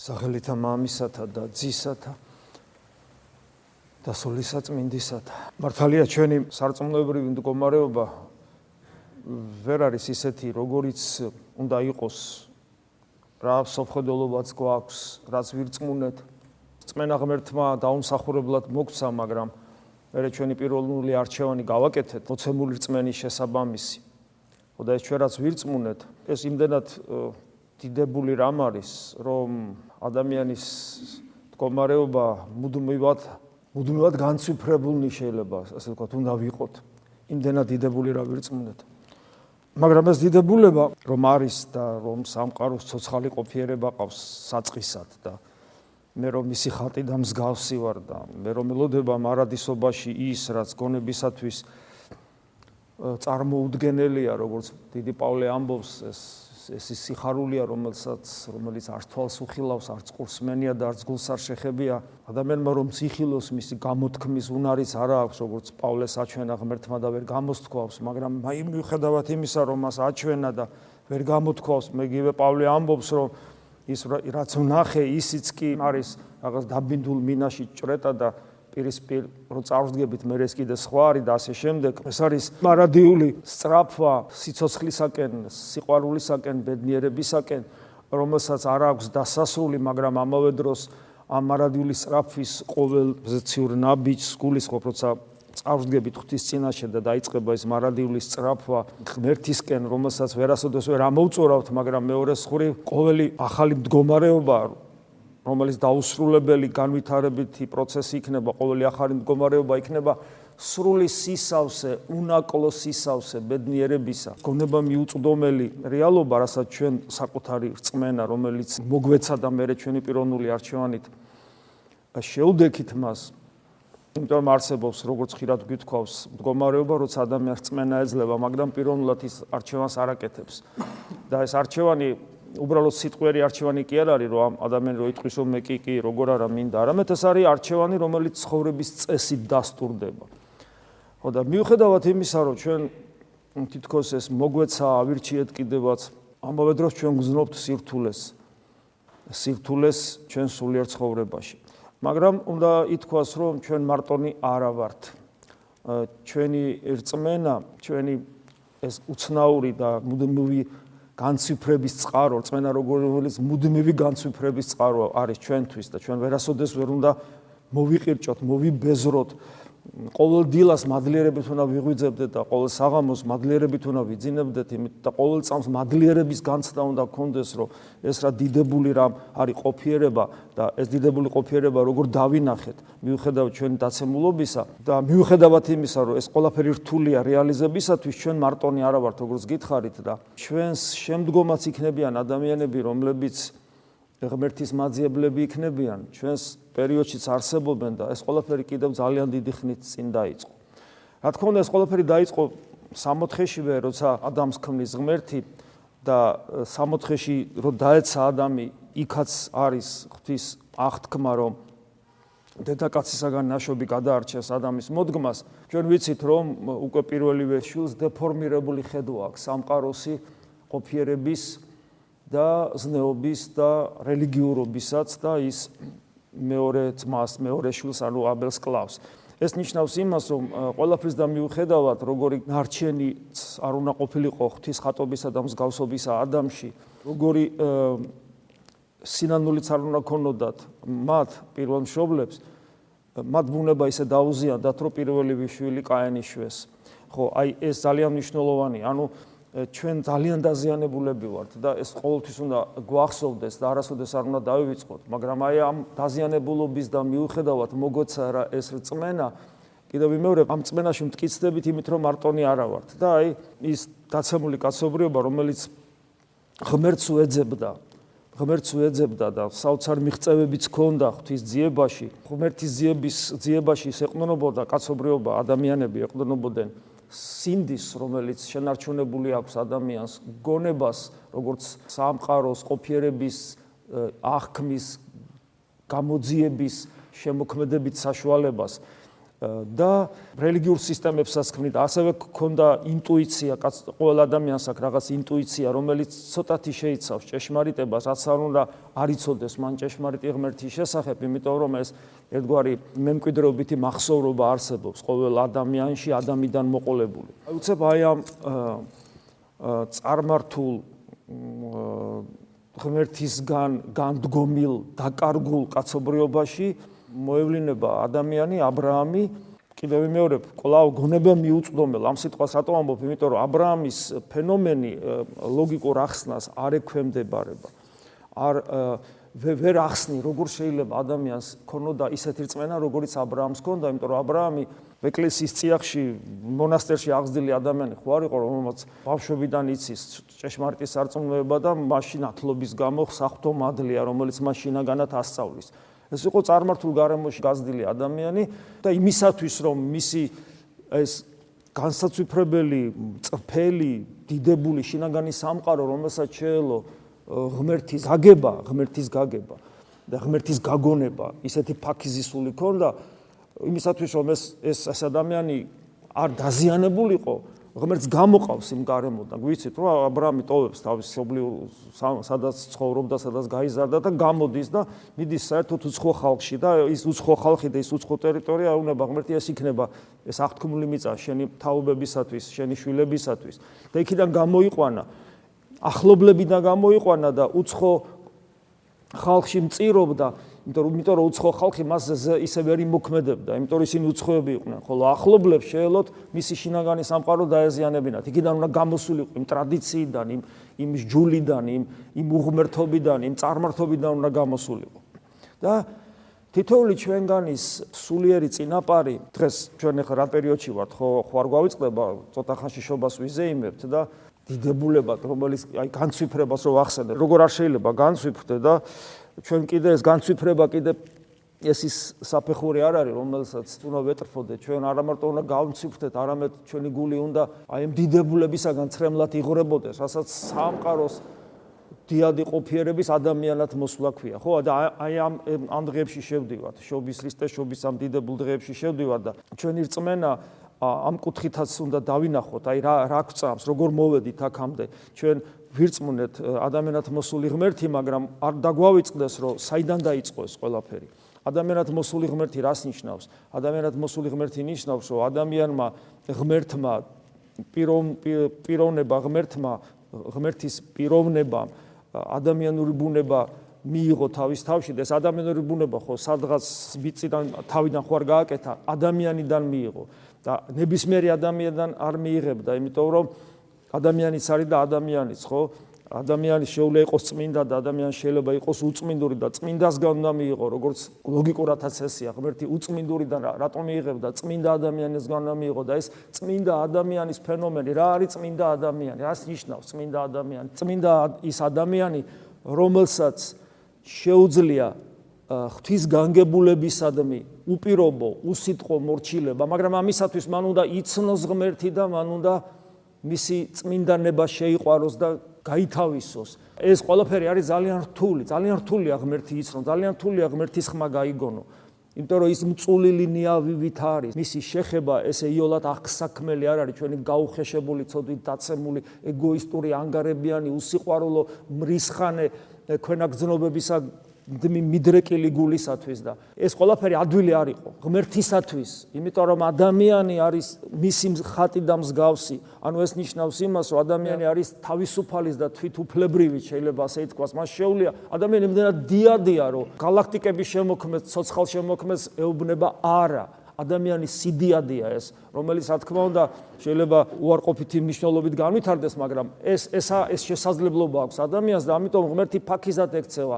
სახელითა მამისათა და ძისათა და სულისაწმინდისათა. მართალია ჩვენი სარწმუნოებრივი მდგომარეობა ვერ არის ისეთი, როგორიც უნდა იყოს. რა სოფხედელობაც გვაქვს, რაც ვირწმუნეთ. წმენა ღმერთმა დაუმსახურებლად მოგცა, მაგრამ მე ჩვენი პირველული არჩევანი გავაკეთეთ მოცემული რწმენის შესაბამისი. ხოდა ეს ჩვენ რაც ვირწმუნეთ, ეს იმდენად დიდებული რამ არის, რომ ადამიანის მდგომარეობა მუდმივად მუდმივად განცვიფრებულნი შეიძლება, ასე ვთქვათ, უნდა ვიყოთ. იმდენად დიდებული რა ვირწმუნეთ. მაგრამ ეს დიდებულება რომ არის და რომ სამყაროს ცოცხალი ყოფიერება ყავს საწყისად და მე რომ მისი ხატი და მსგავსი ვარ და მე რომ მელოდება მარადისობაში ის რაც გონებისათვის წარმოუდგენელია როგორც დიდი პავლე ამბობს ეს ეს ის სიხარულია რომელსაც რომელიც არ თვალს უხილავს არ წყურს მენია და არ ძგულს არ შეხებია ადამიანმა რომ ციხილოს მისი გამოთქმის უნარიც არ აქვს როგორც პავლეს აჩვენა ღმერთმა და ვერ გამოსთქვავს მაგრამ აი მიუხედავად იმისა რომ მას აჩვენა და ვერ გამოთქვავს მეგივე პავლე ამბობს რომ ის რაც ვნახე ისიც კი არის რაღაც დაბინდულ მინაში ჭრეტა და პირისპირ რო წარვდგებით მე ეს კიდე სხვა არის და ასე შემდეგ. ეს არის მარადიული სწრაფვა სიცოცხლისაკენ სიყვარულისაკენ ბედნიერებისაკენ რომელსაც არ აქვს დასასრული მაგრამ ამავე დროს ამ მარადიული სწრაფვის ყოველ ზეციურ ნაბიჯს გულისხმობ როცა წარვდგებით ღვთის წინაშე და დაიწყება ეს მარადიული სწრაფვა ღმერთისკენ რომელსაც ვერასოდეს ვერ ამოუწორავთ მაგრამ მეორე ხური ყოველი ახალი მდგომარეობა რომელიც დაუსრულებელი განვითარებითი პროცესი იქნება, ყოველი ახალი მდგომარეობა იქნება სრული სისავსე, უნაკლო სისავსე ბედნიერებისა. გონება მიუწვდომელი რეალობა, რასაც ჩვენ საკუთარი რწმენა, რომელიც მოგვეცა და მე ჩვენი პიროვნული არჩევანით შეუდექით მას. იმიტომ არსებობს, როგორც ხშირად გითხოვს, მდგომარეობა, როცა ადამიანს რწმენა ეძლევა, მაგრამ პიროვნულად ის არჩევანს არ აკეთებს. და ეს არჩევანი უბრალოდ სიტყვერი არჩევანი კი არ არის, რომ ადამიანი რო იტყვის, რომ მე კი კი როგორ არა მინდა, არამედ ეს არის არჩევანი, რომელიც ცხოვრების წესით დასტურდება. ხო და მიუხედავად იმისა, რომ ჩვენ თითქოს ეს მოგვეცა ავირჩიეთ კიდევაც, ამავე დროს ჩვენ გზნობთ სირთულეს. სირთულეს ჩვენ სულიერ ცხოვრებაში. მაგრამ უნდა ითქვას, რომ ჩვენ მარტონი არა ვართ. ჩვენი რწმენა, ჩვენი ეს უცნაური და მუდმივი განციფრების წყარო, წმენა როგორიც მუდმივი განციფრების წყარო არის ჩვენთვის და ჩვენ ვერასოდეს ვერ უნდა მოვიყირჭოთ, მოვიბეზროთ ყოველ დილას მადლიერებით უნდა ვიღვიძებდეთ და ყოველ საღამოს მადლიერებით უნდა ვიძინებდეთ იმით და ყოველ წამს მადლიერების განცდა უნდა გქონდეს რომ ეს რა დიდებული რამ არის ყოფიერება და ეს დიდებული ყოფიერება როგორ დავინახეთ მიუხედავად ჩვენი დაცემულობისა და მიუხედავად იმისა რომ ეს ყველაფერი რთულია რეალიზებისათვის ჩვენ მარტონი არა ვართ როგორც გითხარით და ჩვენს შემდგომაც იქნებიან ადამიანები რომლებიც ღმერთის მაძიებლები იქნებიან ჩვენს პერიოდშიც არსებობენ და ეს ყველაფერი კიდევ ძალიან დიდი ხნით წინ დაიწყო. რა თქმა უნდა ეს ყველაფერი დაიწყო სამოთხეშივე როცა ადამიანს ქმნის ღმერთი და სამოთხეში რო დაეცა ადამი იქაც არის ღვთის აღთქმა რომ დედაკაცისაგან ნაშობი გადაარჩეს ადამიანის მოდგმას ჩვენ ვიცით რომ უკვე პირველივე შულს დეფორმირებული ხედვა აქვს სამყაროსი ყოფიერების და ზნეობის და რელიგიურობისაც და ის მეორე ძმას, მეორე შვილს, ანუ აბელს კლავს. ეს ნიშნავს იმას, რომ ყველაფრის და მიუხედავად, როგორი ნარჩენი არ უნდა ყოფილიყო ღვთის ხატობისა და მსგავსობისა ადამიანში, როგორი სინანულიც არ უნდა ქონოდათ მათ პირველ მშობლებს, მათ ბუნება ისე დაუზიანდათ, რომ პირველი შვილი კაენიშვეს. ხო, აი ეს ძალიან მნიშვნელოვანია. ანუ ჩვენ ძალიან დაზიანებულები ვართ და ეს ყოველთვის უნდა გვახსოვდეს და არასოდეს არ უნდა დავივიწყოთ, მაგრამ აი ამ დაზიანებულობის და მიუხედავად მოგოცა ეს რწმენა კიდევ ვიმეორებ, ამ წმენაში მткиცდებით იმით, რომ მარტონი არა ვართ და აი ის დაცემული კაცობრიობა, რომელიც ღმერთს უეძებდა, ღმერთს უეძებდა და საოცარ მიღწევებიც ჰქონდა ღვთის ძიებაში, ღმერთის ძიების ძიებაში ის ეყრდნობოდა კაცობრიობა, ადამიანები ეყრდნობოდნენ. სინდის, რომელიც შენარჩუნებული აქვს ადამიანს, გონებას, როგორც სამყაროს ყოფიერების აღქმის გამოძიების შემოქმედებით საშუალებას და რელიგიურ სისტემებსაც ქმნით, ასევე გქონდა ინტუიცია, ყოველ ადამიანს აქვს რაღაც ინტუიცია, რომელიც ცოტათი შეიცავს ჭეშმარიტებას, რაც არ უნდა არიწოდეს მან ჭეშმარიტი ღმერთის შესახებ, იმიტომ რომ ეს ერთგვარი მემკვიდრეობითი მახსოვრობა არსებობს ყოველ ადამიანში, ადამიანიდან მოყოლებული. უცებ აი ამ წარმართულ ღმერთისგან განდგომილ დაკარგულ კაცობრიობაში მოევლინება ადამიანი აბრაამი კიდევ მეორებ, კვლავ გონება მიუწვდომელ ამ სიტყვას რატომ ამბობ? იმიტომ რომ აბრაამის ფენომენი ლოგიკურ ახსნას არ ექვემდებარება. არ ვერ ახსნი, როგორ შეიძლება ადამიანს ქონოდა ისეთი რწმენა, როგორც აბრაამს ქონდა, იმიტომ რომ აბრაამი ეკლესიის წიაღში მონასტერში აღზრდილი ადამიანი ხო არ იყო, რომელმაც ბავშვობიდან იცის ჭეშმარიტის სარწმუნოება და მაშინ ათლობის გამო საღვთო მადლია, რომელიც მას შინაგანად ასწავლის. ეს იყო წარმართულ გარემოში გაზრდილი ადამიანი და იმისათვის რომ მისი ეს განსაცვიფრებელი წფელი დიდებული შინაგანი სამყარო რომელსაც შეელო ღმერთის გაგება ღმერთის გაგება და ღმერთის გაგონება ისეთი ფაქიზისული ქონდა იმისათვის რომ ეს ეს ადამიანი არ დაზიანებულიყო ღმერთს გამოყავს იმ გარემოდან. გვიცით, რომ ა ブラ ამი ტოვებს თავის სობლიურ სადაც ცხოვრობდა, სადაც გაიზარდა და გამოდის და მიდის საერთოდ უცხო ხალხში და ის უცხო ხალხი და ის უცხო ტერიტორია უნდა ღმერთი ეს იქნება ეს აღთქმული მიწა შენი თაობებისათვის, შენი შვილებისათვის. და იქიდან გამოიყვანა ახლობლებიდან გამოიყვანა და უცხო ხალხში მწირობდა იმიტომ რომ იმიტომ რომ უცხო ხალხი მას ისე ვერ იმოქმედებდა, იმიტომ რომ ისინი უცხოები იყვნენ, ხოლო ახლობლებს შეელოთ მისი შინაგანი სამყარო დაეზიანებინათ. იქიდან უნდა გამოსულიყო იმ ტრადიციიდან, იმ იმ ჯულიდან, იმ იმ უღმერთობიდან, იმ წარმართობიდან უნდა გამოსულიყო. და თითოეული ჩვენგანის სულიერი წინაპარი, დღეს ჩვენ ახლა რა პერიოდში ვართ, ხო, ხო არ გვავიწყდება, ცოტა ხანში შობას ვიზეიმებთ და დიდებულებად, რომელიც აი განცვიფრებას რო ახსენე, როგორ არ შეიძლება განცვიფრდე და ჩვენ კიდე ეს განცვიფრება კიდე ეს ის საფეხური არ არის რომელსაც უნდა ვეტრფოდე ჩვენ არ ამარტო უნდა გავციფრდეთ არამედ ჩვენი გული უნდა აი ამ დიდებულებისაგან ცრემლად იღურებოდეს რასაც სამყაროს დიადი ყოფიერების ადამიანად მოსვლა ქვია ხო? და აი ამ ამ დღეებში შევდივართ შობის ლისტე შობის ამ დიდებულ დღეებში შევდივართ და ჩვენი რწმენა ამ კუთხითაც უნდა დავინახოთ აი რა რა გვწამს როგორ მოვედით აქამდე ჩვენ ვირწმუნეთ ადამიანად მოსული ღმერთი, მაგრამ არ დაგვავიწყდეს, რომ საიდან დაიწყო ეს ყველაფერი. ადამიანად მოსული ღმერთი რას ნიშნავს? ადამიანად მოსული ღმერთი ნიშნავს, რომ ადამიანმა ღმერთმა პიროვნება ღმერთმა ღმერთის პიროვნება ადამიანური ბუნება მიიღო თავის თავში და ეს ადამიანური ბუნება ხო სადღაც ბიციდან თავიდან ხო არ გააკეთა ადამიანიდან მიიღო და ნებისმიერი ადამიანიდან არ მიიღებდა იმიტომ რომ ადამიანიც არის და ადამიანიც, ხო? ადამიანი შეუძლია იყოს წმინდა და ადამიანი შეიძლება იყოს უწმინდური და წმინდასგან უნდა მიიღო, როგორც ლოგიკურათაც ესია, ღმერთი უწმინდურიდან რატომ მიიღებდა წმინდა ადამიანისგან უნდა მიიღო და ეს წმინდა ადამიანის ფენომენი, რა არის წმინდა ადამიანი? რას ნიშნავს წმინდა ადამიანი? წმინდა ის ადამიანი, რომელსაც შეუძლია ღვთის განგებულებისადმი უპირობო, უსიტყვო მორჩილება, მაგრამ ამისათვის მან უნდა იცნოს ღმერთი და მან უნდა მისი წმინდანება შეიყვაროს და გაითავისოს. ეს ყველაფერი არის ძალიან რთული, ძალიან რთულია ღმერთი იცნო, ძალიან რთულია ღმერთის ხმა გაიგონო. იმიტომ რომ ის მწულილი ნიავივით არის, მისი შეხება ესე იოლად აღსაქმელი არ არის, ჩვენი გაუხეშებული, ცოდვით დაცემული, ეგოისტური, ანგარებიანი, უსიყვარულო, მრისხანე ქვენაგზნობებისა მიდრეკილი გულისათვის და ეს ყველაფერი ადვილი არ იყო ღმერთისათვის. იმიტომ რომ ადამიანი არის მისი ხატი და მსგავსი. ანუ ეს ნიშნავს იმას რომ ადამიანი არის თავისუფალის და თვითუფლებრივი შეიძლება ასე ითქვას. მას შეუძლია ადამიანი იმდენად დიადია რომ galaktikების შემოქმედს ცოცხალ შემოქმედს ეუბნება არა. ადამიანის სიდიადია ეს. რომელიც რა თქმა უნდა შეიძლება უარყოფითი მნიშვნელობით განვითარდეს მაგრამ ეს ესა ეს შესაძლებლობა აქვს ადამიანს და ამიტომ ღმერთი ფაქიზად ექცევა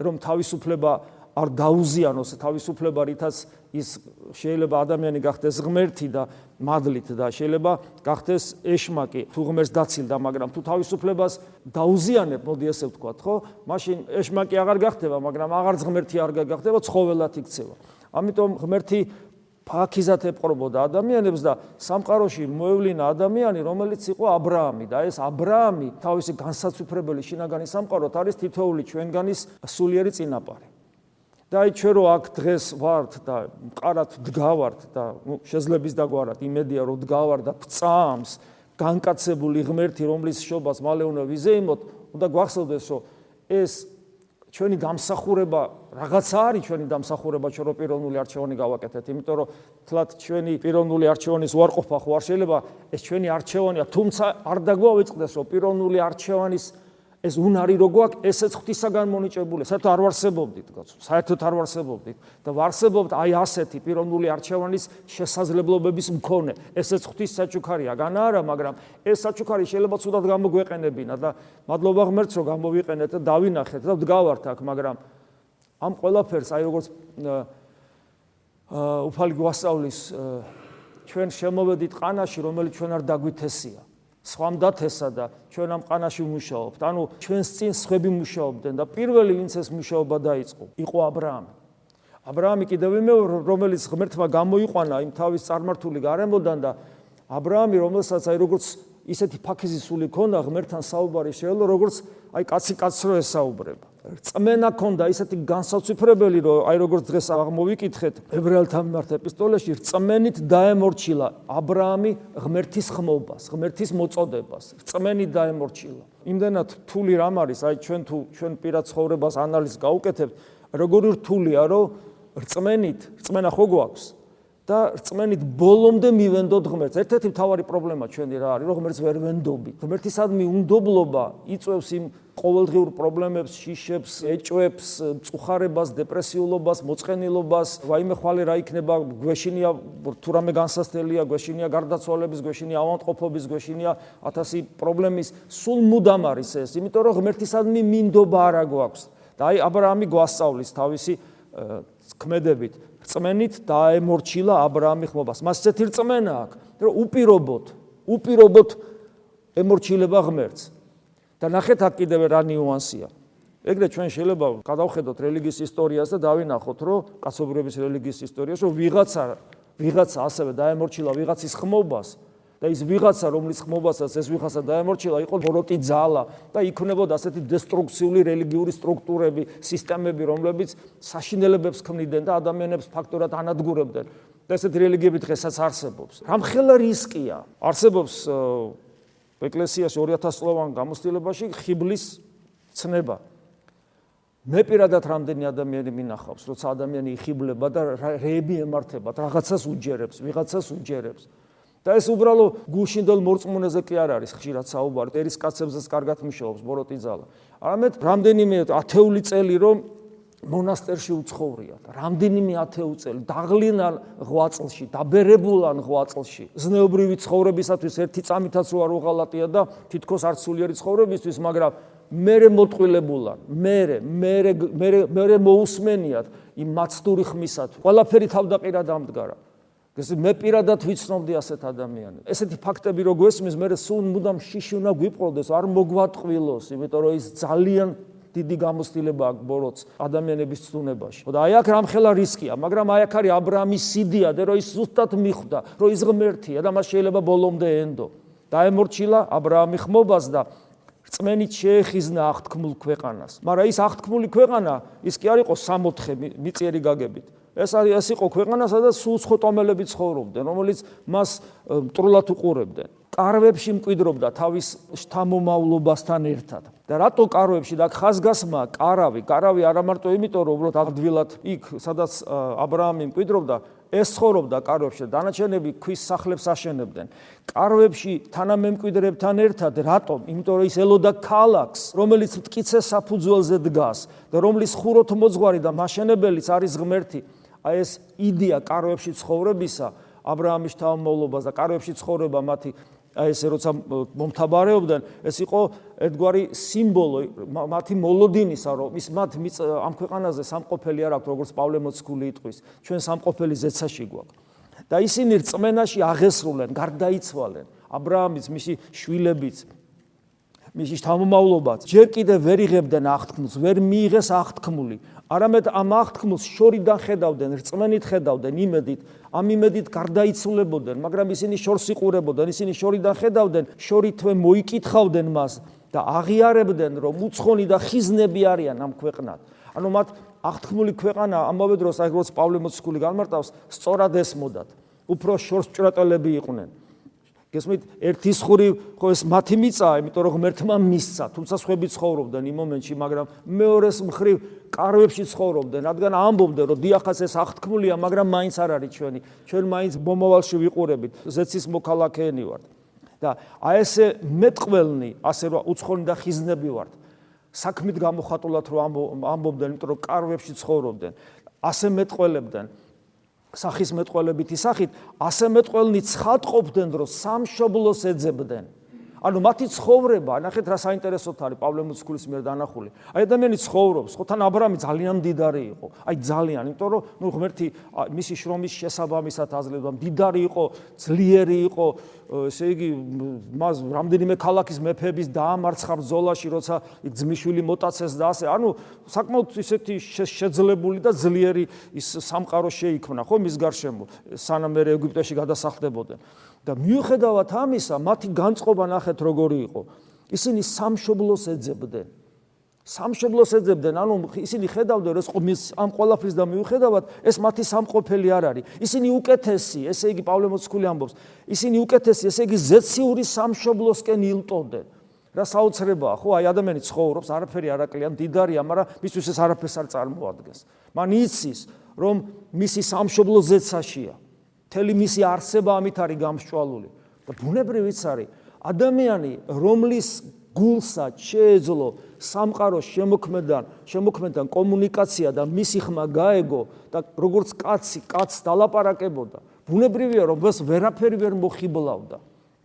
რომ თავისუფლება არ დაუზიანოს თავისუფლება რითაც ის შეიძლება ადამიანი გახდეს ღმერთი და მადლით და შეიძლება გახდეს ეშმაკი თუ ღმერთს დაცილდა მაგრამ თუ თავისუფლებას დაუზიანებ მოდი ესე ვთქვათ ხო? მაშინ ეშმაკი აღარ გახდება მაგრამ აღარც ღმერთი არ გაგახდება ცხოველად იქცევა. ამიტომ ღმერთი ფაქიზად ეპყრობოდა ადამიანებს და სამყაროში მოევლინა ადამიანი, რომელიც იყო აბრაამი და ეს აბრაამი თავისი განსაცვიფრებელი შინაგანი სამყაროთ არის თითოეული ჩვენგანის სულიერი წინაპარი. და აი ჩვენ რო აქ დღეს ვართ და მყარად დგავართ და ნუ შეძლების დაგვარად იმედია რომ დგავარ და წამს განკაცებული ღმერთი რომლის შობას მალეונה ვიზეიმოთ უნდა გვახსოვდეს რომ ეს ჩვენი დამსახურება რაღაცა არის ჩვენი დამსახურება ჩვენ რო პიროვნული არჩევანი გავაკეთეთ იმიტომ რომ თლათ ჩვენი პიროვნული არჩევანის უარყოფა ხო არ შეიძლება ეს ჩვენი არჩევანია თუმცა არ დაგვავიწყდეს რომ პიროვნული არჩევანის ეს უნარი რო გვაქვს, ესეც ღვთისაგან მონიჭებული. საერთოდ არ ვარსებობდით, კაცო. საერთოდ არ ვარსებობდით და ვარსებობთ აი ასეთი პიროვნული არჩევანის შესაძლებლობების მქონე. ესეც ღვთის საჩუქარია, განა არა, მაგრამ ეს საჩუქარი შეიძლება ცუდად გამოგვეყენებინა და მადლობა ღმერთს რომ გამოვიყენეთ და დავინახეთ და ვდგავართ აქ, მაგრამ ამ ყველაფერს აი როგორც უფალი გვასწავლის ჩვენ შემოვედით ყანაში, რომელიც ჩვენ არ დაგვითესია. სხვამ დათესა და ჩვენ ამ ყანაში ვმუშაობთ. ანუ ჩვენს წინ სხვები მუშაობდნენ და პირველი ვინც ეს მუშაობა დაიწყო, იყო აბრაამი. აბრაამი კიდევ მეორე რომელიც ღმერთმა გამოიყვანა იმ თავის წარმართული გარემოდან და აბრაამი რომელსაც აი როგორც ისეთი ფაქიზი სული ქონდა ღმერთთან საუბარი შეელო როგორც აი კაცი კაცს რო ესაუბრება. წმენა ქონდა ისეთი განსაცვიფრებელი რომ აი როგორც დღეს აღმოვიკითხეთ ებრაელთა მიმართ ეპისტოლეში წმენით დაემორჩილა ა ブラ ამი ღმერთის ხმობას ღმერთის მოწოდებას. წმენით დაემორჩილა. იმდენად რთული რამ არის აი ჩვენ თუ ჩვენ პირად ცხოვრებას ანალიზს გაუკეთებთ როგორი რთულია რომ რწმენით რწმენა ხო გვაქვს და რწმენით ბოლომდე მივენდოთ ღმერთს. ერთ-ერთი მთავარი პრობლემა ჩვენი რა არის, რომ ღმერთს ვერ ვენდობი. ღმერთისადმი უნდობლობა იწევს იმ ყოველდღიურ პრობლემებს, შიშებს, ეჭვებს, მწუხარებას, დეპრესიულობას, მოწყენილობას. ვაიმე ხვალე რა იქნება, გვეშინია თუ რამე განსასწრელია, გვეშინია გარდაცვალების, გვეშინია ავანტყოფობის, გვეშინია ათასი პრობლემის. სულ მუდამ არის ეს, იმიტომ რომ ღმერთისადმი მინდობა არა გვაქვს. და აი ა ブラ ამი გვასწავლის თავისი ქმედებით რწმენით დაემორჩილა ა ブラ ამი ხმობას. მას ესეთი რწმენა აქვს, რომ უპირობოდ, უპირობოდ ემორჩილება ღმერთს. და ნახეთ აქ კიდევ რა ნიუანსია. ეგრე ჩვენ შეიძლება გადავხედოთ რელიგიის ისტორიას და დავინახოთ, რომ კაცობრიობის რელიგიის ისტორიაში რომ ვიღაცა ვიღაცა ასევე დაემორჩილა ვიღაცის ხმობას, და ის ვიღაცა რომლის ხმობასაც ეს ვიღაცა დაემორჩილა იყო ბოროტი ძალა და იქნებოდა ასეთი დესტრუქციული რელიგიური სტრუქტურები, სისტემები, რომლებიც საშინელებებს ქმნიდნენ და ადამიანებს ფაქტორად ანადგურებდნენ. და ესეთი რელიგიები დღესაც არსებობს. რამხელა რისკია? არსებობს ეკლესიაში 2000 წლოვან გამოცდილებაში ხიბლის ცნება. მე პირადად რამდენი ადამიანი მინახავს, როცა ადამიანი იხიბლება და რეები ემართება, რაღაცას უჯერებს, ვიღაცას უჯერებს. და ეს უბრალო გუშინდელ მორწმუნეზე კი არ არის ხშირად საუბარი, ერის კაცებზეც კარგად მიშაობს ბოროტიძალა. არამედ რამდენიმე ათეული წელი რომ მონასტერში უცხოვრია და რამდენიმე ათეული წელი დაღლინან ღვაწლში, დაბერებულან ღვაწლში. ზნეობრივი ცხოვრებისათვის ერთი წამითაც რო არ უღალატია და თითქოს არც სულიერი ცხოვრებისთვის, მაგრამ მერე მოტყილებულან, მერე, მერე, მერე, მოусმენიათ იმ მაცდური ხმისათვის. ყველაფერი თავდაყირა დამდგარა. ესე მე პირადად ვიცნობდი ასეთ ადამიანებს. ესეთი ფაქტები რო გვესმის, მე სულ მუდამ შიში უნდა გვიპყროდეს, არ მოგვატყვილოს, იმიტომ რომ ის ძალიან დიდი გამოცდილება აქვს ბოროტს ადამიანების ცნუნებაში. და აი აქ რამხელა რისკია, მაგრამ აი აქ არის აბრაამის სიდიადე, რომ ის ზუსტად მიხვდა, რომ ის ღმერთია და მას შეიძლება ბოლომდე ენდო. დაემორჩილა აბრაამი ხმობას და რწმენით შეეხიზნა აღთქმულ ქვეყანას. მაგრამ ის აღთქმული ქვეყანა, ის კი არ იყო 60 მიწიერი გაგებით. ეს არის ეს იყო ქვეყანა, სადაც უცხოტომელები ცხოვრობდნენ, რომელიც მას მტრულად უყურებდნენ. კარვებში მკვიდრობდა თავის შთამომავლობასთან ერთად. და რატო კარვებში და ხაზგასმა კარავი, კარავი არა მარტო იმიტომ, რომ უბრალოდ ადვილად იქ, სადაც აბრა აბრაამი მკვიდრობდა, ეს ცხოვრობდა კარვებში, დანარჩენები ქვის სახლებს აშენებდნენ. კარვებში თანამემკვიდრებთან ერთად, რატომ? იმიტომ რომ ის ელოდა ქალაქს, რომელიც მткиცე საფუძველზე დგას და რომლის ხუროთმოძღვარი და მაშენებელიც არის ღმერთი. აი ეს იდეა კაროებში ცხოვრებისა, აბრაამის თავმოვლობას და კაროებში ცხოვრება მათი აი ესე როცა მომთაბარეობდნენ, ეს იყო ერთგვარი სიმბოლო მათი მოლოდინისა, რომ ის მათ ამ ქვეყანაზე სამყოფელი არ აქვს, როგორც პავლე მოციქული იტყვის, ჩვენ სამყოფელი ზეცაში გვაქვს. და ისინი რწმენაში აღესრულნენ, გარდაიცვალნენ. აბრაამის, მისი შვილებიც, მისი თავმოვლობაც ჯერ კიდევ ვერ იღებდნენ აღთქმულს, ვერ მიიღეს აღთქმული. არამედ ამ აღთქმულს შორიდან ხედავდნენ, რწმენით ხედავდნენ, იმედით, ამ იმედით გარდაიცვლებოდნენ, მაგრამ ისინი შორს იყურებოდნენ, ისინი შორიდან ხედავდნენ, შორითვე მოიკითხავდნენ მას და აღიარებდნენ რომ უცხონი და ხიზნები არიან ამ ქვეყნად. ანუ მათ აღთქმული ქვეყანა ამავე დროს აი როგორც პავლე მოციქული გამარტავს სწორად ესმოდათ. უფრო შორს ჭრატელები იყვნენ. გესმით, ერთის ხური ხო ეს მათი მიწაა, იმიტომ რომ ღმერთმა მისცა, თუმცა სხვები ცხოვრობდნენ იმ მომენტში, მაგრამ მეორეს მხრივ კარვებში ცხოვრობდნენ, რადგან ამბობდნენ, რომ დიახაც ეს აღთქმულია, მაგრამ მაინც არ არის ჩვენი. ჩვენ მაინც მომავალში ვიყურებით, ზეცის მოქალაქეენი ვართ. და აი ესე მეტყველნი, ასე რომ უცხონი და ხიზნები ვართ. საქმით გამოხატულად რომ ამბობდნენ, იმიტომ რომ კარვებში ცხოვრობდნენ, ასე მეტყველებდნენ. სახის მეტყველებითი სახით ასე მეტყველნი ცხადყოფდნენ რომ სამშობლოს ეძებდნენ ანუ მათი ცხოვრება, ნახეთ რა საინტერესოა არის პავლე მოციქულის მიერ დანახული. აი ადამიანი ცხოვრობს, ხო თან ა ブラ ამი ძალიან მდიდარი იყო. აი ძალიან, იმიტომ რომ ნუ ღმერთი მისი შრომის შესაბამისად აძლევდა, მდიდარი იყო, ძლიერი იყო, ესე იგი მას რამდენიმე ქალაქის მეფების დაამარცხა ბრძოლაში, როცა იქ ძმიშვილი მოტაცეს და ასე. ანუ საკმაოდ ისეთი შეძლებული და ძლიერი ის სამყარო შეიქმნა, ხო მის გარშემო, სანამ მე ეგვიპტეში გადასახლდებოდნენ. და მიუხედავად ამისა, მათი განწყობა ნახეთ როგორი იყო. ისინი სამშობლოს ეძებდნენ. სამშობლოს ეძებდნენ, ანუ ისინი ხედავდნენ, რომ ეს ამ ყოლაფრის და მიუხედავად ეს მათი სამყოფელი არ არის. ისინი უკეთესი, ესე იგი პავლე მოციქული ამბობს, ისინი უკეთესი, ესე იგი ზეციური სამშობლოსკენ ილტოდნენ. რა საოცრებაა, ხო, აი ადამიანი ცხოვრობს, არაფერი არ აკლია, მდიდარია, მაგრამ მისთვის ეს არაფერს არ წარმოადგენს. მან იცის, რომ მისი სამშობლო ზეცაშია. მთელი მისი არსება ამით არის გამსჭვალული. და ბუნებრივიც არის ადამიანი, რომლის გულსაც შეეძლო სამყაროს შემოქმედან, შემოქმედან კომუნიკაცია და მისი ხმა გაეგო და როგორც კაცი კაცს დალაპარაკებოდა. ბუნებრივია, რომ ეს ვერაფერი ვერ მოხიბლავდა.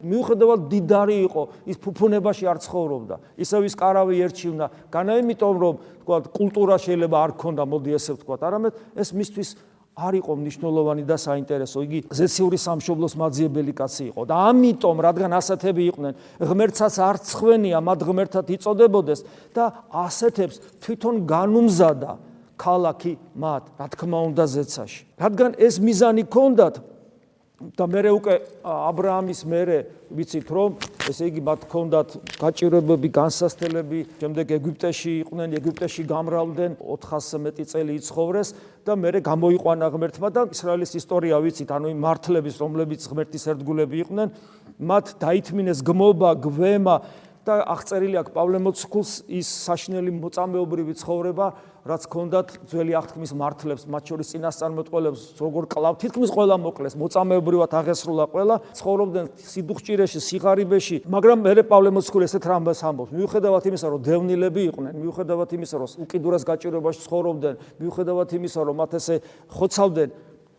მიუხედავად დიდარი იყო, ის ფუფუნებაში არ ცხოვრობდა. ისევ ის კარავი ერჩივნა, განაიმიტომ რომ თქვა კულტურა შეიძლება არ ქონდა, მოდი ესე ვთქვა, არამედ ეს მისთვის არ იყო მნიშვნელოვანი და საინტერესო. იგი ზეციური სამშობლოს მაძიებელი კაცი იყო და ამიტომ, რადგან ასეთები იყვნენ, ღმერთსაც არ ცხვენია, მათ ღმერთად იწოდებოდეს და ასეთებს თვითონ განუმზადა ქალაქი მათ, რა თქმა უნდა, ზეცაში. რადგან ეს მიზანი ქონდათ, და მე უკვე ა ブラ ამის მერე ვიცით რომ ესე იგი მათ ჰქონდათ გაჭირვებები, განსასწრებელი, შემდეგ ეგვიპტეში იყვნენ, ეგვიპტეში გამრავლდნენ 400 მეტი წელი იცხოვრეს და მერე გამოიყვანა ღმერთმა და ისრაელის ისტორია ვიცით, ანუ იმ მართლების, რომლებიც ღმერთის ერთგულები იყვნენ, მათ დაითმინეს გმობა, გვემა და აღწერილი აქვს პავლე მოციქულს ის საშნელი მოწამეობრივი ცხოვრება, რაც ქონდათ ძველი აღთქმის მართლებს, მათ შორის წინასწარმეტყველებს, როგორ კლავ თითქმის ყველა მოკლეს, მოწამეობრივად აღესრულა ყველა, ცხოვრობდნენ სიდუხჭირეში, სიღარიბეში, მაგრამ მე პავლე მოციქული ესეთ რამბას ამბობს, მიუხედავად იმისა, რომ დევნილები იყვნენ, მიუხედავად იმისა, რომ უკიდურეს გაჭირვებაში ცხოვრობდნენ, მიუხედავად იმისა, რომ მათ ესე ხოცავდნენ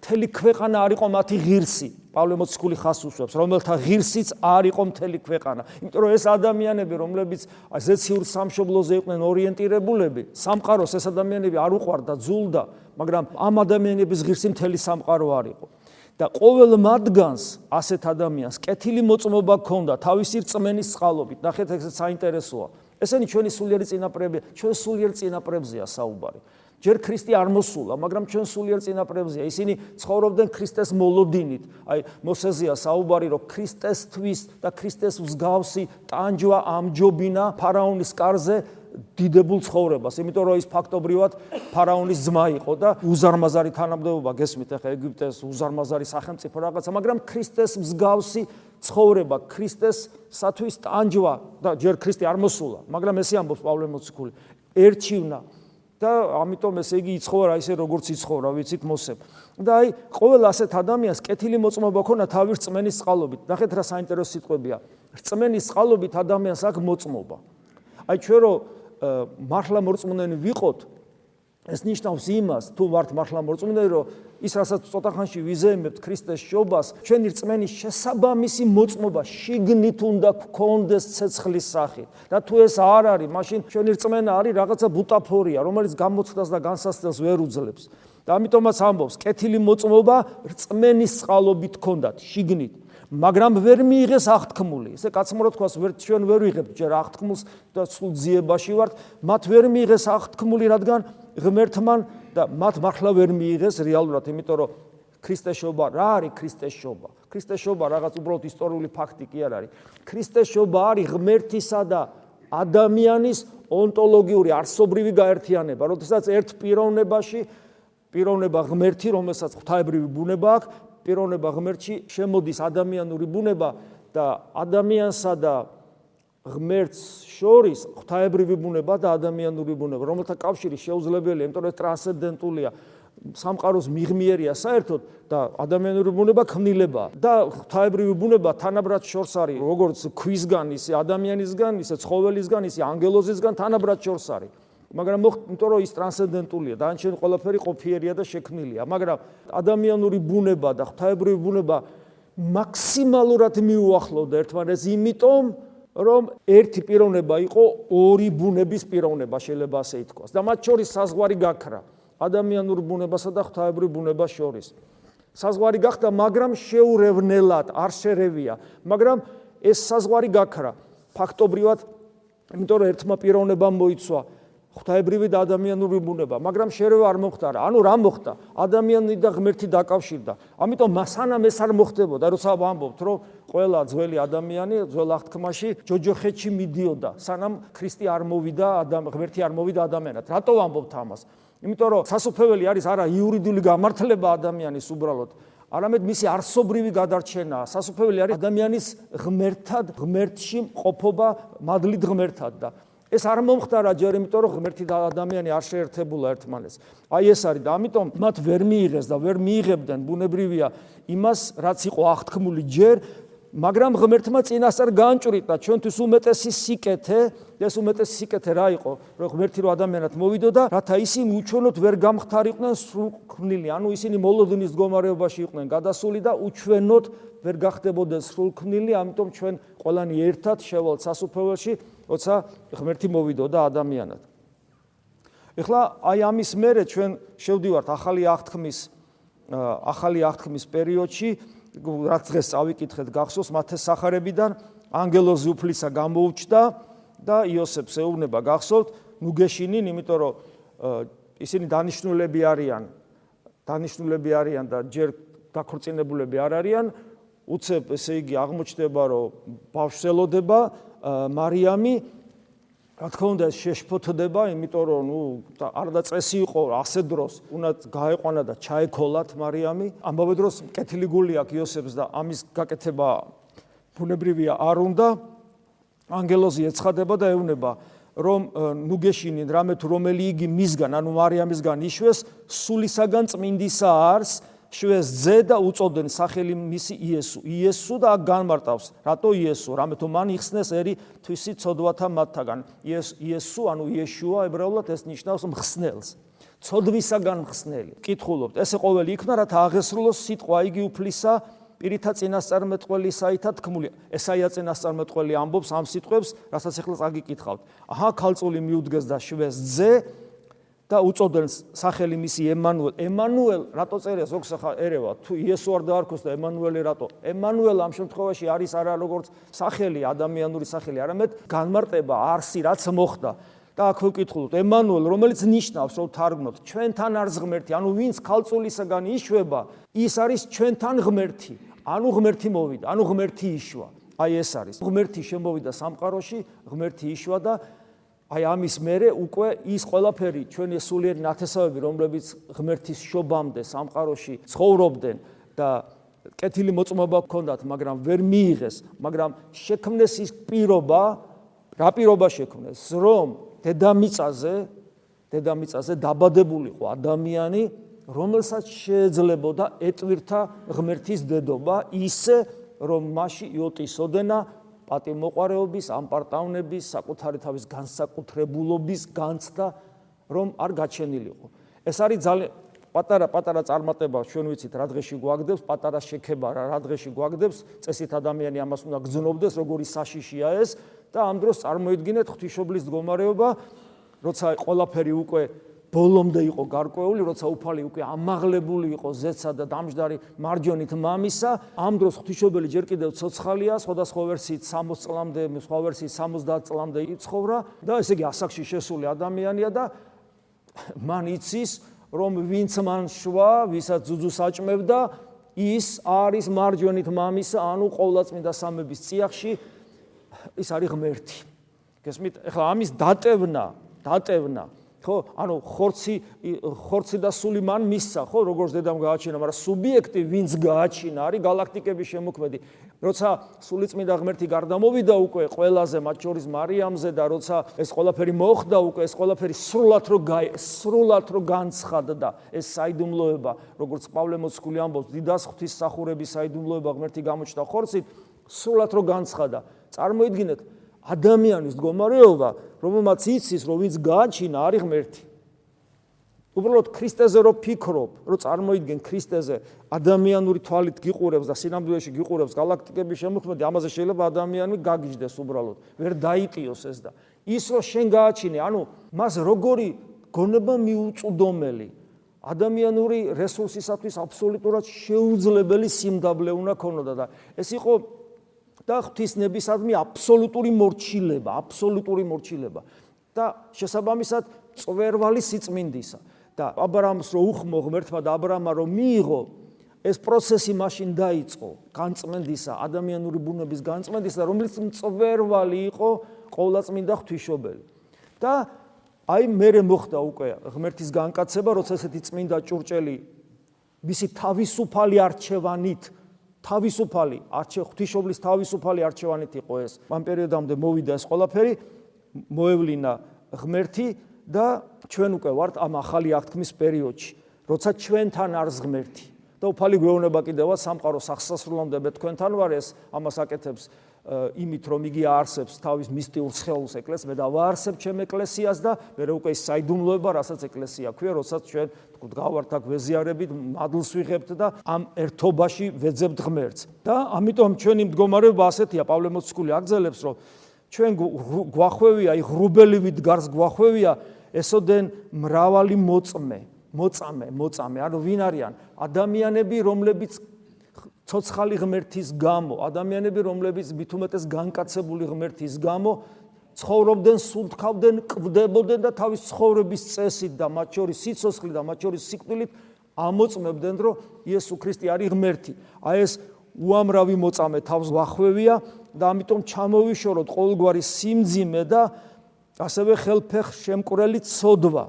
მთელი ქვეყანა არ იყო მათი ღირსი. პავლე მოციქული ხას უსვებს, რომელთა ღირსიც არ იყო მთელი ქვეყანა. იმიტომ რომ ეს ადამიანები, რომლებიც ზეციურ სამშობლოზე იყვნენ ორიენტირებულები, სამყაროს ეს ადამიანები არ უყვარდა, ძულდა, მაგრამ ამ ადამიანების ღირსი მთელი სამყარო არ იყო. და ყოველ მათგანს ასეთ ადამიანს კეთილი მოწმობა ჰქონდა თავისი რწმენის წყალობით. ნახეთ ეს საინტერესოა. ესენი ჩვენი სულიერი წინაპრები, ჩვენ სულიერ წინაპრებზეა საუბარი. ჯერ ქრისტე არ მოსულა, მაგრამ ჩვენ სულიერ წინაპრებზეა. ისინი ცხოვრობდნენ ქრისტეს მოლოდინით. აი, მოსეზია საუბარი, რომ ქრისტესთვის და ქრისტეს მსგავსი ტანჯვა ამჯობინა ფარაონის კარზე დიდებულ ცხოვრებას, იმიტომ რომ ის ფაქტობრივად ფარაონის ძმა იყო და უზარმაზარი თანამდებობა გესმით ახლა ეგვიპტეს უზარმაზარი სახელმწიფო რაღაცა, მაგრამ ქრისტეს მსგავსი ცხოვრება, ქრისტესათვის ტანჯვა და ჯერ ქრისტე არ მოსულა, მაგრამ ესე ამბობს პავლე მოციქული, ერჩივნა და ამიტომ ესე იგი იცხოვრა ისე როგორც იცხოვრა ვიცით მოსემ და აი ყოველ ასეთ ადამიანს კეთილი მოწმობა ქონა თავის წმენის წყალობით. ნახეთ რა საინტერესო სიტყვებია. წმენის წყალობით ადამიანს აქვს მოწმობა. აი ჩვენ რო მართლა მორწმუნენი ვიყოთ ეს ნიშნავს იმას თუ ვართ მართლა მორწმუნე რომ ის რასაც ცოტა ხანში ვიზეიმებთ ქრისტეს შობას ჩვენი რწმენის შესაბამისი მოწმობა შიგნით უნდა გქონდეს ცეცხლის სახით. და თუ ეს არ არის მაშინ ჩვენი რწმენა არის რაღაცა ბუტაფორია რომელიც გამოცდას და განსასწრებს ვერ უძლებს. და ამიტომაც ამბობს კეთილი მოწმობა რწმენის წყალობით გქონდათ შიგნით. მაგრამ ვერ მიიღეს აღთქმული. ესე კაცმო რო თქვას, ვერ ჩვენ ვერ ვიღებთ ჯერ აღთქმულს და სულ ძიებაში ვართ, მათ ვერ მიიღეს აღთქმული, რადგან ღმერთმან და მათ მართლა ვერ მიიღეს რეალურად, იმიტომ რომ ქრისტეს შობა რა არის ქრისტეს შობა? ქრისტეს შობა რაღაც უბრალოდ ისტორიული ფაქტი კი არ არის. ქრისტეს შობა არის ღმერთისა და ადამიანის ონტოლოგიური არსობრივი გაერთიანება, როდესაც ერთ პიროვნებაში პიროვნება ღმერთი, რომელსაც ღვთაებრივი ბუნება აქვს, პიროვნება ღმერთში შემოდის ადამიანური ბუნება და ადამიანსა და ღმერთს შორის ღვთაებრივი ბუნება და ადამიანური ბუნება, რომელთა კავშირი შეუძლებელია, იმიტომ რომ ტრანსცენდენტულია. სამყაროს მიღმიერია საერთოდ და ადამიანური ბუნება ქმნილება და ღვთაებრივი ბუნება თანაბრად შორს არის როგორც ქვისგან ისე ადამიანისგან ისე ცხოველისგან ისე ანგელოზისგან თანაბრად შორს არის მაგრამ იმიტომ რომ ის ტრანსცენდენტულია და ანჩენ ყველაფერი ყოფიერია და შექმნილია მაგრამ ადამიანური ბუნება და ღვთაებრივი ბუნება მაქსიმალურად მიუახლოვდა ერთმანეთს იმიტომ რომ ერთი პიროვნება იყო ორი ბუნების პიროვნება შეიძლება ასე ითქვას. და მათ შორის საზღვარი გაქრა. ადამიანურ ბუნებასა და ღვთაებრივ ბუნებას შორის. საზღვარი გახდა, მაგრამ შეურევნელად არ შერევია, მაგრამ ეს საზღვარი გაქრა. ფაქტობრივად, იმიტომ რომ ერთმა პიროვნებამ მოიცვა ღვთაებრივი და ადამიანური ბუნება, მაგრამ შერევა არ მომختار. ანუ რა მოხდა? ადამიანი და ღმერთი დაკავშირდა. ამიტომ მასანამ ეს არ მოხდებოდა, როცა ვამბობთ, რომ ყველა ძველი ადამიანი ძველ აღთქმაში ჯოჯოხეთში მიდიოდა, სანამ ქრისტე არ მოვიდა, ღმერთი არ მოვიდა ადამიანად. რატო ვამბობთ ამას? იმიტომ რომ სასופველი არის არა იურიდიული გამართლება ადამიანის უბრალოდ, არამედ მისი არსობრივი გადარჩენაა. სასופველი არის ადამიანის ღმერთად, ღმერთში მყოფობა მადლით ღმერთად და ეს არ მომხდარა ჯერ, იმიტომ რომ ღმერთი და ადამიანი არ შეერთებულა ერთმანეთს. აი ეს არის და ამიტომ მათ ვერ მიიღეს და ვერ მიიღებდნენ ბუნებრივია იმას, რაც იყო აღთქმული ჯერ, მაგრამ ღმერთმა წინასწარ განჭვრიტა. ჩვენთვის უმეტესი სიკეთე, ეს უმეტესი სიკეთე რა იყო, რომ ღმერთი რო ადამიანად მოვიდო და რათა ისინი უჩვენოდ ვერ გამختارიყვნენ სრულქმნილი, ანუ ისინი მოლოდნის მდგომარეობაში იყვნენ გადასული და უჩვენოდ ვერ გახდებოდნენ სრულქმნილი, ამიტომ ჩვენ ყველანი ერთად შევალთ სასუფეველში. როცა ღმერთი მოვიდოდა ადამიანად. ეხლა აი ამის მერე ჩვენ შევდივართ ახალი აღთქმის ახალი აღთქმის პერიოდში რაც დღეს წავიკითხეთ გახსოვს მათეს სახარებიდან ანგელოზი უფლისა გამოუჩდა და იოსებს ეუბნება გახსოვთ. ნუგეშინინ იმიტომ რომ ისინი დანიშნულები არიან დანიშნულები არიან და ჯერ დაქორწინებულები არ არიან. უცებ ესე იგი აღმოჩნდება რომ ბავშველოდება მარიამი რა თქმა უნდა შეშფოთდება, იმიტომ რომ ნუ არ და წესი იყო ასე დროს, უნდა გაეყვანა და ჩაეკოლათ მარიამი. ამავე დროს კეთილი გული აქვს იოსებს და ამის გაკეთება ბუნებრივია არ უნდა. ანგელოზი ეცხადება და ეუბნება, რომ ნუგეშინი რამე თუ რომელი იგი მისგან, ანუ მარიამისგან იშვეს, სულისაგან წმინდისა არს. შვეს ძე და უწოდენ სახელი მისი იესო. იესო და განმარტავს, რატო იესო? რამე თუ მან იხსნეს ერი თვისი ცოდვათა მათთაგან. იესო, ანუ იეშუა ებრაულად ეს ნიშნავს მხსნელს. ცოდვისაგან მხსნელი. კითხულობთ, ესე ყოველი იქნა რათა აღესრულოს სიტყვა იგი უფლისა პირითა წინასწარმეტყველისა თქმული. ესაია წინასწარმეტყველი ამბობს ამ სიტყვებს, რასაც ახლა წაგიკითხავთ. აჰა, ქალწული მიუდგეს და შვეს ძე და უწოდენ სახელი მისი ემანუელ. ემანუელ რატო წერია ზოგ სახა ერევა? თუ იესო არ დაარქოს და ემანუელი რატო? ემანუელ ამ შემთხვევაში არის არა როგორც სახელი, ადამიანური სახელი, არამედ განმარტება არსი, რაც მოხდა. და აქ ვკითხულობთ, ემანუელ, რომელიც ნიშნავს, რომ თარგმნოთ, ჩვენთან არის ღმერთი, ანუ ვინც ქალწულისაგან იშვება, ის არის ჩვენთან ღმერთი. ანუ ღმერთი მოვიდა, ანუ ღმერთი იშვა. აი ეს არის. ღმერთი შემოვიდა სამყაროში, ღმერთი იშვა და აი ამის მერე უკვე ის ყველაფერი ჩვენი სულიერი ნათესავები რომლებიც ღმერთის შობამდე სამყაროში ცხოვრობდნენ და კეთილი მოწმობა ჰქონდათ მაგრამ ვერ მიიღეს მაგრამ შექმნეს ის პირობა რა პირობა შექმნეს? რომ დედამიწაზე დედამიწაზე დაბადებულიყო ადამიანი რომელსაც შეეძლებოდა ეტვირთა ღმერთის დედობა ისე რომ მასში იოტისოდენა პატიმოყარეობის, ამპარტავნების, საკუთარი თავის განსაკუთრებულობის განცდა რომ არ გაჩენილიყო. ეს არის ძალიან პატარა პატარა წარმატება ჩვენ ვიცით რა დღეში გვაგდებს, პატარა შექება რა დღეში გვაგდებს, წესით ადამიანი ამას უნდა გძნობდეს, როგორი საშიშია ეს და ამ დროს წარმოიდგინეთ ღვთისმშობლის მდგომარეობა, როცა ყველაფერი უკვე ბოლომდე იყო გარკვეული, როცა უფალი უკვე ამაღლებული იყო ზეცსა და დამждარი მარჯვენით მამისა, ამ დროს ღვთისმშობელი ჯერ კიდევ ცოცხალია, სხვადასხვა ვერსიით 60 წლამდე, სხვა ვერსიით 70 წლამდე იცხოვრა და ესე იგი ასაკში შესული ადამიანია და მან იცის, რომ ვინც მან შვა, ვისაც ძუძუს აჭმევდა, ის არის მარჯვენით მამისა, ანუ ყოვლადწმინდა სამების წიაღში ის არის ღმერთი. გესმით? ეხლა ამის დატევნა, დატევნა ხო ანუ ხორცი ხორცი და სული მან მისცა ხო როგორც დედამ გააჩინა მაგრამ სუბიექტი ვინც გააჩინა არის galaktikების შემოქმედი. როცა სულიწმიდა ღმერთი გარდამოვიდა უკვე ყველაზე მათ შორის მარიამზე და როცა ეს ყველაფერი მოხდა უკვე ეს ყველაფერი სრულად რო სრულად რო განცხადდა ეს საიდუმლოება როგორც პავლე მოციქული ამბობს დიდას ღვთისმსახურების საიდუმლოება ღმერთი გამოჩნდა ხორცით სრულად რო განცხადა. წარმოიდგინეთ ადამიანის მდგომარეობა, რომელმაც იცის, რომ ვინც გააჩინა, არის ღმერთი. უბრალოდ ქრისტეზე რო ფიქრობ, რო წარმოიდგენ ქრისტეზე ადამიანური თვალით გიყურებს და სინამდვილეში გიყურებს galaktikების შემოქმედი, ამაზე შეიძლება ადამიანი გაგიჟდეს უბრალოდ, ვერ დაიტიოს ეს და ის რო შენ გააჩინე, ანუ მას როგორი გონება მიუწვდომელი ადამიანური რესურსისათვის აბსოლუტურად შეუძლებელი სიმდაბლე უნდა ქონოდა და ეს იყო და ღვთისნებისადმი აბსოლუტური მორჩილება, აბსოლუტური მორჩილება და შესაბამისად წვერვალი სიწმინდისა. და აბრამს რო უხმო ღმერთმა და აბრამა რო მიიღო ეს პროცესი მაშინ დაიწყო განწმენდისა, ადამიანური ბუნების განწმენდისა, რომელიც მწვერვალი იყო ყოვლადწმინდა ღვთისმშობელი. და აი მერე მოხდა უკვე ღმერთის განკაცება, როცა ესეთი წმინდა ჭურჭელი მისი თავისუფალი არჩევანით თავისუფალი არჩე ღვთისმშობლის თავისუფალი არჩევანით იყო ეს. ამ პერიოდამდე მოვიდა ეს ყველაფერი, მოევლინა ღმერთი და ჩვენ უკვე ვართ ამ ახალი აღთქმის პერიოდში, როცა ჩვენთან არის ღმერთი. და უფალი გვეუბნება კიდევაც სამყარო სახსასრულამდე მე თქვენთან ვარ ეს ამას აკეთებს იმით რომ იგი არსებს თავის მისტიურ სხეულს ეკლესიას მე და ვარსებ ჩემ ეკლესიას და მე უკვე ის საიდუმლოება რასაც ეკლესია ქვია როდესაც ჩვენ თქო გავართ აქ ვეზიარებით მადლს ვიღებთ და ამ ერთობაში ვეძებთ ღმერთს. და ამიტომ ჩვენი მდგომარეობა ასეთია პავლე მოციქული აგზელებს რომ ჩვენ გვახვევია აი ღრუბელივით გარს გვახვევია ესოდენ მრავალი მოწმე მოწამე მოწამე ანუ ვინ არიან? ადამიანები რომლებიც ცოცხალი ღმერთის გამო, ადამიანები, რომლებიც მithumetes განკაცებული ღმერთის გამო ცხოვრობდნენ, სულთქავდნენ, კვდებოდნენ და თავის ცხოვრების წესით და მათ შორის სიცოცხლით და მათ შორის სიკვდილით ამოწმებდნენ, რომ იესო ქრისტე არის ღმერთი. აი ეს უამრავი მოწამე თავს ვახვევია და ამიტომ ჩამოვიშოროთ ყოველგვარი სიმძიმე და ასევე ხელფეხ შემკვრელი ცოდვა.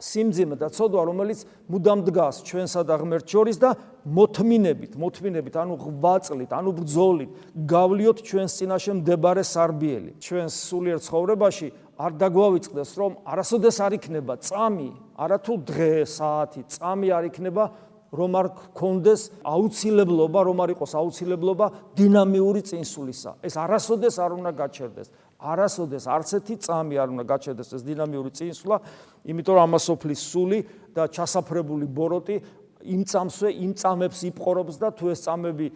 სიმძიმე და ცოდვა, რომელიც მუდამ დგას ჩვენსა და ღმერთს შორის და მოთმინებით, მოთმინებით, ანუ ღვაწლით, ანუ ბრძოლით, გავლიოთ ჩვენს წინაშე მდებარე სარბიელი. ჩვენს სულიერ ცხოვრებაში არ დაგვავიწყდეს, რომ არასოდეს არ იქნება წამი, არათუ დღე, საათი, წამი არ იქნება, რომ არ გქონდეს აუცილებლობა, რომ არ იყოს აუცილებლობა დინამიური წინსულისა. ეს არასოდეს არ უნდა გაჩერდეს. არასოდეს არც ერთი წამი არ უნდა გაჩერდეს ეს დინამიური წინსვლა, იმიტომ რომ ამასოფლის სული და ჩასაფრებული ბოროტი იმ წამსვე იმ წამებს იპყრობს და თუ ეს წამები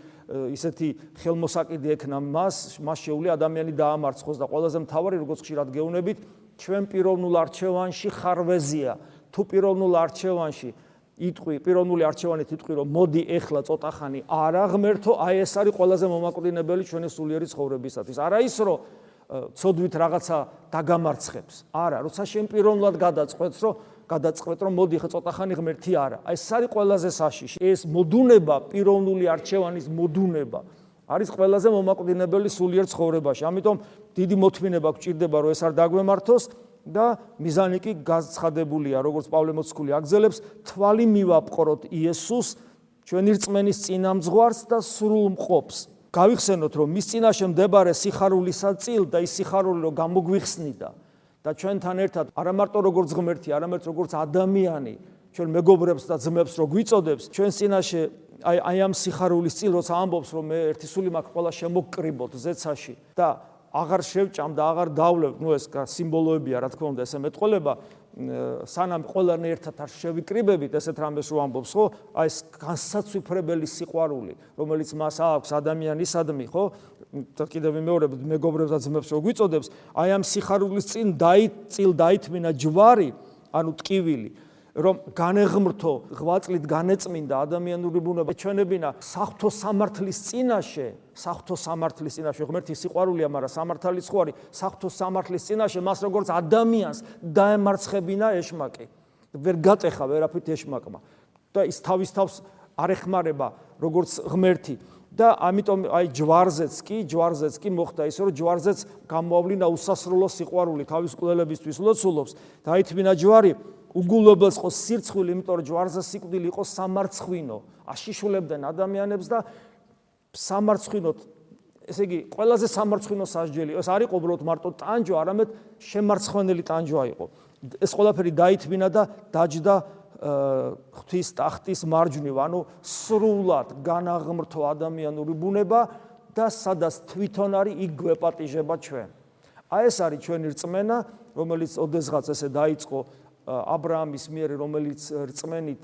ისეთი ხელმოსაკიდი ექნა მას, მას შეუძლია ადამიანი დაამარცხოს და ყველაზე მთავარი როგორც ხშირად გეუბნებით, ჩვენ პიროვნულ არჩევანში ხარვეზია. თუ პიროვნულ არჩევანში იტყვი პიროვნული არჩევანით იტყვი რომ მოდი ეხლა ცოტა ხანი არა ღმერთო, აი ეს არის ყველაზე მომაკვდინებელი ჩვენი სულიერი ცხოვრებისათვის. არა ის რომ ცოდვით რაღაცა დაგამარცხებს. არა, როცა შენ პიროვნულად გადაწყვეტს, რომ გადაწყვეტ, რომ მოდი ხა ცოტა ხანი ღმერთი არა. აი ეს არის ყველაზე საშიში. ეს მოდუნება, პიროვნული არჩევანის მოდუნება არის ყველაზე მომაკვდინებელი სულიერ ცხოვრებაში. ამიტომ დიდი მოთმინება გვჭირდება, რომ ეს არ დაგვემართოს და მიზანი კი გაცხადებულია, როგორც პავლე მოციქული აგზელებს, თვალი მივაპყროთ იესოს ჩვენი რწმენის წინამძღვარს და სრულ მყოფს. გავიხსენოთ რომ მის წინაშე მდებარე სიხარულისა წილ და ის სიხარული რომ გამოგვიხსნიდა და ჩვენთან ერთად არა მარტო როგორც ღმერთი, არამედ როგორც ადამიანი, ჩვენ მეგობრებს და ძმებს რო გვიწოდებს, ჩვენ წინაშე აი აი ამ სიხარულის წილ როცა ამბობს რომ მე ერთი სული მაქვს ყველა შემოგკრიბოთ ზეცაში და აღარ შევჭამ და აღარ დავლევ, ნუ ეს სიმბოლოებია, რა თქმა უნდა, ესე მეტყოლება, სანამ ყველანი ერთად არ შევიკრიბებით ესეთ რამეს რო ამბობს ხო? აი ეს განსაცვიფრებელი სიყვარული რომელიც მას აქვს ადამიანისადმი ხო? და კიდევ მეორებ მეგობრებს და ძმებს რო გვიწოდებს აი ამ სიხარულის წინ დაიწილ დაითმინა ჯვარი ანუ ტკივილი რომ განეღმრთო ღვაწლით განეწმინდა ადამიანური ბუნება. ჩვენებინა საფრთხო სამართლის წინაშე საფრთხო სამართლის წინაშე ღმერთის სიყვარულია მაგრამ სამართალის ხო არის საფრთხო სამართლის წინაშე მას როგორც ადამიანს დაემარცხებინა ეშმაკი. ვერ გატეხა ვერაფრით ეშმაკმა. და ის თავის თავს არ ეხმარება როგორც ღმერთი. და ამიტომ აი ჯვარზეც კი ჯვარზეც კი მოხდა ისე რომ ჯვარზეც გამოავლინა უსასრულო სიყვარული თავის კვლელებისთვის ლოცულობს. დაითმინა ჯვარი უგულობელს ხო სირცხვილი იმიტომ რომ ჯვარზე სიკვდილი იყო სამარცხვინო. აშიშულებდნენ ადამიანებს და სამარცხვინოთ ესე იგი ყველაზე სამარცხვინო სასჯელი. ეს არ იყო უბრალოდ მარტო ტანჯვა არამედ შემარცხვენელი ტანჯვა იყო. ეს ყველაფერი დაითმინა და დაჯდა ღვთის ტახტის მარჯვნივ, ანუ სრულად განაღმრთო ადამიანური ბუნება და სადაც თვითონ არის იქ გვეპატიჟება ჩვენ. აი ეს არის ჩვენი რწმენა, რომელიც ოდესღაც ესე დაიწყო ა ブラ ამის მიერ, რომელიც რწმენით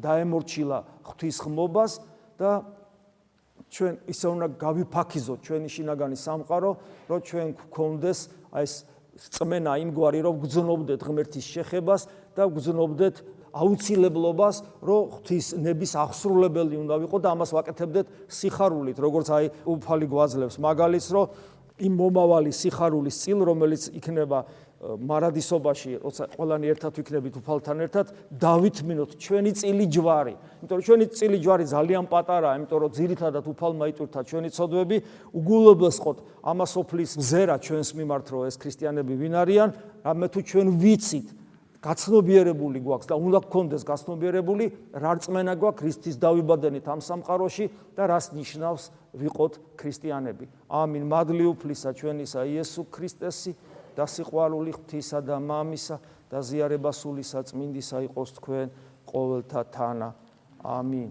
დაემორჩილა ღვთის ხმობას და ჩვენ ისე უნდა გავიფაქიზოთ ჩვენი შინაგანი სამყარო, რომ ჩვენ გქონდეს აი ეს რწმენა იმგვარი, რომ გძნობდეთ ღმერთის შეხებას და გძნობდეთ აუცილებლობას, რომ ღვთის ნების აღსრულებელი უნდა ვიყო და ამას ვაკეთებდეთ სიხარულით, როგორც აი უფალი გვაძლევს მაგალითს, რომ იმ მომავალი სიხარულის წილ, რომელიც იქნება მარადისობაში, როცა ყველანი ერთად ვიქნებით უფალთან ერთად, დავითმინოთ ჩვენი წილი ჯვარი. იმიტომ რომ ჩვენი წილი ჯვარი ძალიან პატარაა, იმიტომ რომ ძირითადად უფალმა იტვირთა ჩვენი ცოდვები, უგულობელს ყოთ ამასოფლის ზერა ჩვენს მიმართ, რომ ეს ქრისტიანები ვინ არიან, რამე თუ ჩვენ ვიცით გაცნობიერებული გვაქვს და უნდა გქონდეს გაცნობიერებული რა რწმენა გვაქვს ქრისტის დავიბადენით ამ სამყაროში და რას ნიშნავს ვიყოთ ქრისტიანები. ამინ. მადლი უფლისა ჩვენისა იესო ქრისტესი და სიყვარული ღვთისა და მამისა და ზიარება სული საწმინდისა იყოს თქვენ ყოველთა თანა. ამინ.